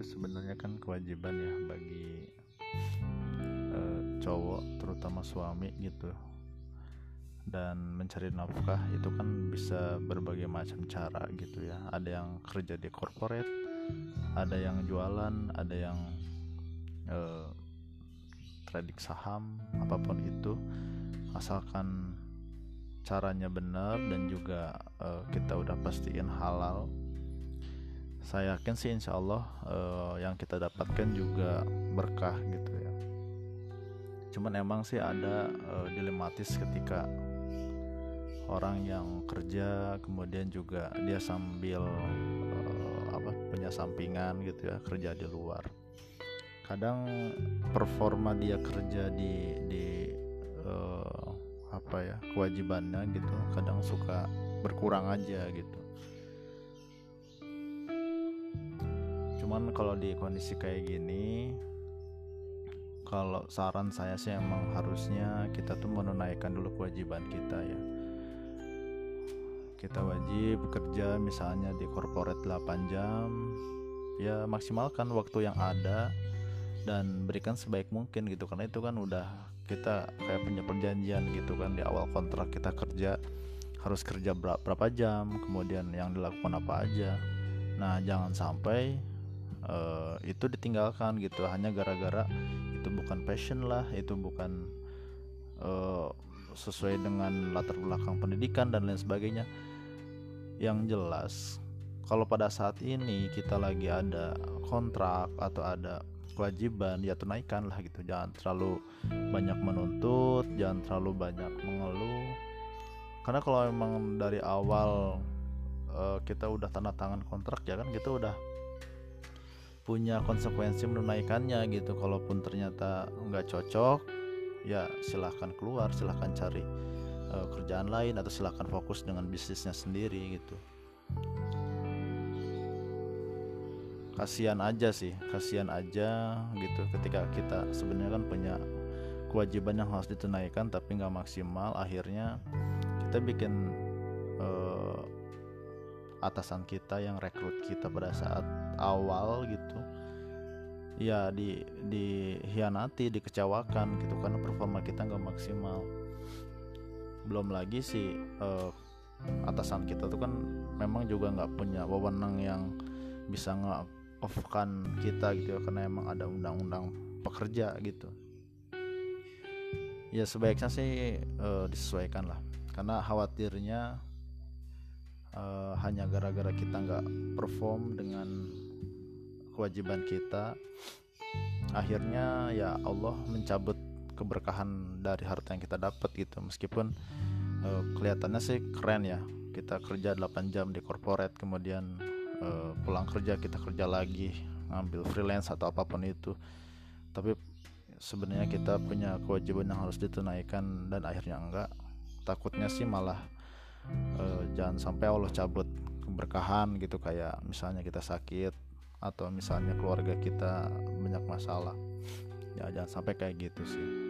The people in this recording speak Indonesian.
sebenarnya kan kewajiban ya bagi uh, cowok terutama suami gitu. Dan mencari nafkah itu kan bisa berbagai macam cara gitu ya. Ada yang kerja di corporate ada yang jualan ada yang uh, trading saham apa pun itu. Asalkan caranya benar dan juga uh, kita udah pastiin halal saya yakin sih insya Allah uh, yang kita dapatkan juga berkah gitu ya. Cuman emang sih ada uh, dilematis ketika orang yang kerja kemudian juga dia sambil uh, apa punya sampingan gitu ya kerja di luar. Kadang performa dia kerja di di uh, apa ya kewajibannya gitu kadang suka berkurang aja gitu cuman kalau di kondisi kayak gini kalau saran saya sih emang harusnya kita tuh menunaikan dulu kewajiban kita ya. Kita wajib bekerja misalnya di corporate 8 jam ya maksimalkan waktu yang ada dan berikan sebaik mungkin gitu. Karena itu kan udah kita kayak punya perjanjian gitu kan di awal kontrak kita kerja harus kerja berapa jam kemudian yang dilakukan apa aja. Nah jangan sampai uh, itu ditinggalkan gitu. Hanya gara-gara itu bukan passion lah itu bukan uh, sesuai dengan latar belakang pendidikan dan lain sebagainya. Yang jelas kalau pada saat ini kita lagi ada kontrak atau ada kewajiban ya tunaikan lah gitu. Jangan terlalu banyak menuntut jangan terlalu banyak mengeluh. Karena kalau emang dari awal uh, kita udah tanda tangan kontrak ya kan kita udah punya konsekuensi menunaikannya gitu. Kalaupun ternyata nggak cocok ya silahkan keluar silahkan cari uh, kerjaan lain atau silahkan fokus dengan bisnisnya sendiri gitu. Kasihan aja sih kasihan aja gitu ketika kita sebenarnya kan punya kewajiban yang harus ditunaikan tapi nggak maksimal akhirnya kita bikin uh, atasan kita yang rekrut kita pada saat awal gitu ya di dihianati dikecewakan gitu karena performa kita nggak maksimal. Belum lagi sih uh, atasan kita tuh kan memang juga nggak punya wewenang yang bisa nge offkan kita gitu ya, karena emang ada undang-undang pekerja gitu. Ya sebaiknya sih uh, disesuaikan lah karena khawatirnya uh, hanya gara-gara kita nggak perform dengan kewajiban kita akhirnya ya Allah mencabut keberkahan dari harta yang kita dapat gitu. Meskipun uh, kelihatannya sih keren ya kita kerja 8 jam di corporate kemudian uh, pulang kerja kita kerja lagi ngambil freelance atau apa pun itu. Tapi sebenarnya kita punya kewajiban yang harus ditunaikan dan akhirnya enggak. Takutnya sih malah uh, jangan sampai Allah cabut keberkahan gitu kayak misalnya kita sakit atau misalnya keluarga kita banyak masalah. Ya jangan sampai kayak gitu sih